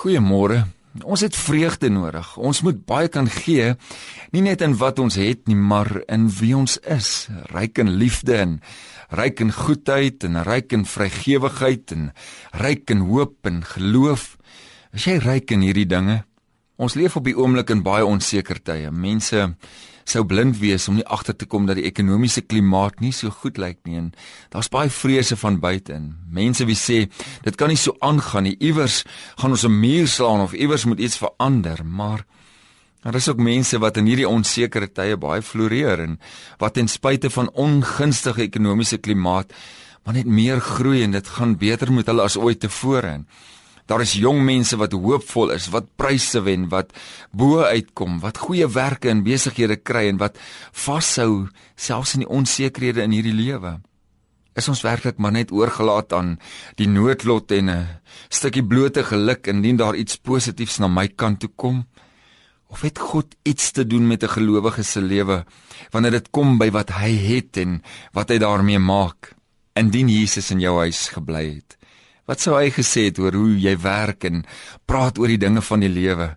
Goeiemôre. Ons het vreugde nodig. Ons moet baie kan gee, nie net in wat ons het nie, maar in wie ons is. Ryk in liefde en ryk in goedheid en ryk in vrygewigheid en ryk in hoop en geloof. Is jy ryk in hierdie dinge? Ons leef op die oomblik in baie onseker tye. Mense sou blind wees om nie agter te kom dat die ekonomiese klimaat nie so goed lyk nie en daar's baie vrese van buite in. Mense wie sê dit kan nie so aangaan nie. Iewers gaan ons 'n muur slaan of iewers moet iets verander, maar daar is ook mense wat in hierdie onsekere tye baie floreer en wat ten spyte van ongunstige ekonomiese klimaat maar net meer groei en dit gaan beter met hulle as ooit tevore. Daar is jong mense wat hoopvol is, wat pryse wen, wat bo uitkom, wat goeie werke en besighede kry en wat vashou selfs in die onsekerhede in hierdie lewe. Is ons werklik maar net oorgelaat aan die noodlot en 'n stukkie blote geluk indien daar iets positiefs na my kant toe kom? Of het God iets te doen met 'n gelowige se lewe wanneer dit kom by wat hy het en wat hy daarmee maak? Indien Jesus in jou huis gebly het, Wat sou hy gesê het oor hoe jy werk en praat oor die dinge van die lewe?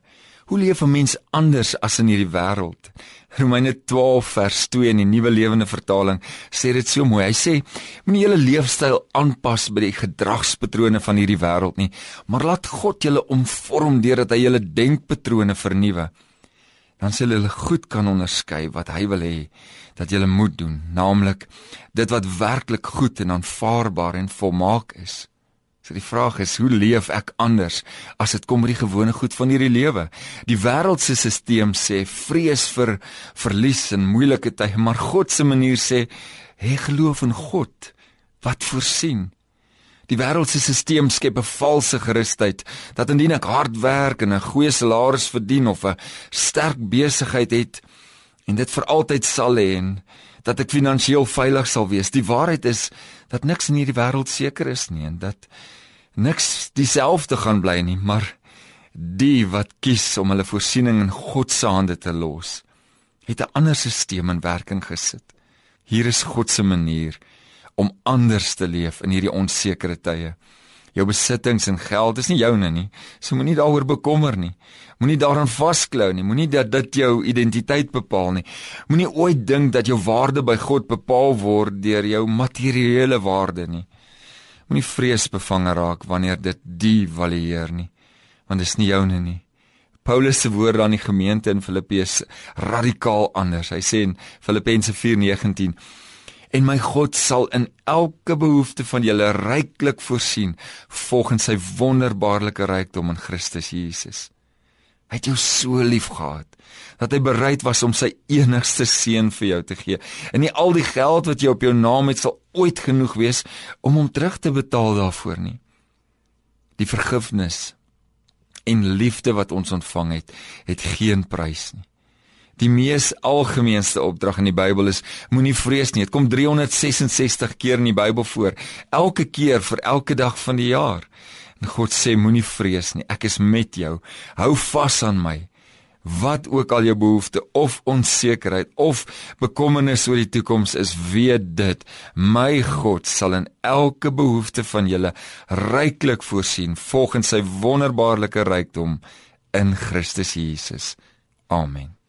Hoe leef 'n mens anders as in hierdie wêreld? Romeine 12 vers 2 in die Nuwe Lewende Vertaling sê dit so mooi. Hy sê: "Moenie julle leefstyl aanpas by die gedragspatrone van hierdie wêreld nie, maar laat God julle omvorm deurdat hy julle denkpatrone vernuwe. Dan sal julle goed kan onderskei wat hy wil hê dat julle moet doen, naamlik dit wat werklik goed en aanvaarbaar en volmaak is." So die vraag is, hoe leef ek anders as dit kom by die gewone goed van hierdie lewe? Die wêreldse stelsel sê vrees vir verlies en moeilike tye, maar God se manier sê, hê geloof in God wat voorsien. Die wêreldse stelsel skep 'n valse gerusheid dat indien ek hard werk en 'n goeie salaris verdien of 'n sterk besigheid het en dit vir altyd sal hê en dat ek finansiëel veilig sal wees. Die waarheid is dat niks in hierdie wêreld seker is nie en dat niks dieselfde gaan bly nie, maar die wat kies om hulle voorsiening in God se hande te los, het 'n ander stelsel in werking gesit. Hier is God se manier om anders te leef in hierdie onsekere tye. Jou besittings en geld is nie joune nie. So moenie daaroor bekommer nie. Moenie daaraan vasklou nie. Moenie dat dit jou identiteit bepaal nie. Moenie ooit dink dat jou waarde by God bepaal word deur jou materiële waarde nie. Moenie vreesbevange raak wanneer dit die valieer nie, want dit is nie joune nie. Paulus se woorde aan die gemeente in Filippi is radikaal anders. Hy sê in Filippense 4:19 en my God sal in elke behoefte van julle ryklik voorsien volgens sy wonderbaarlike rykdom in Christus Jesus. Hy het jou so lief gehad dat hy bereid was om sy enigste seun vir jou te gee. En nie al die geld wat jy op jou naam het sal ooit genoeg wees om hom terug te betaal daarvoor nie. Die vergifnis en liefde wat ons ontvang het, het geen prys nie. Die mees algemeenste opdrag in die Bybel is moenie vrees nie. Dit kom 366 keer in die Bybel voor, elke keer vir elke dag van die jaar. En God sê moenie vrees nie. Ek is met jou. Hou vas aan my. Wat ook al jou behoefte of onsekerheid of bekommernis oor die toekoms is, weet dit, my God sal in elke behoefte van julle ryklik voorsien volgens sy wonderbaarlike rykdom in Christus Jesus. Amen.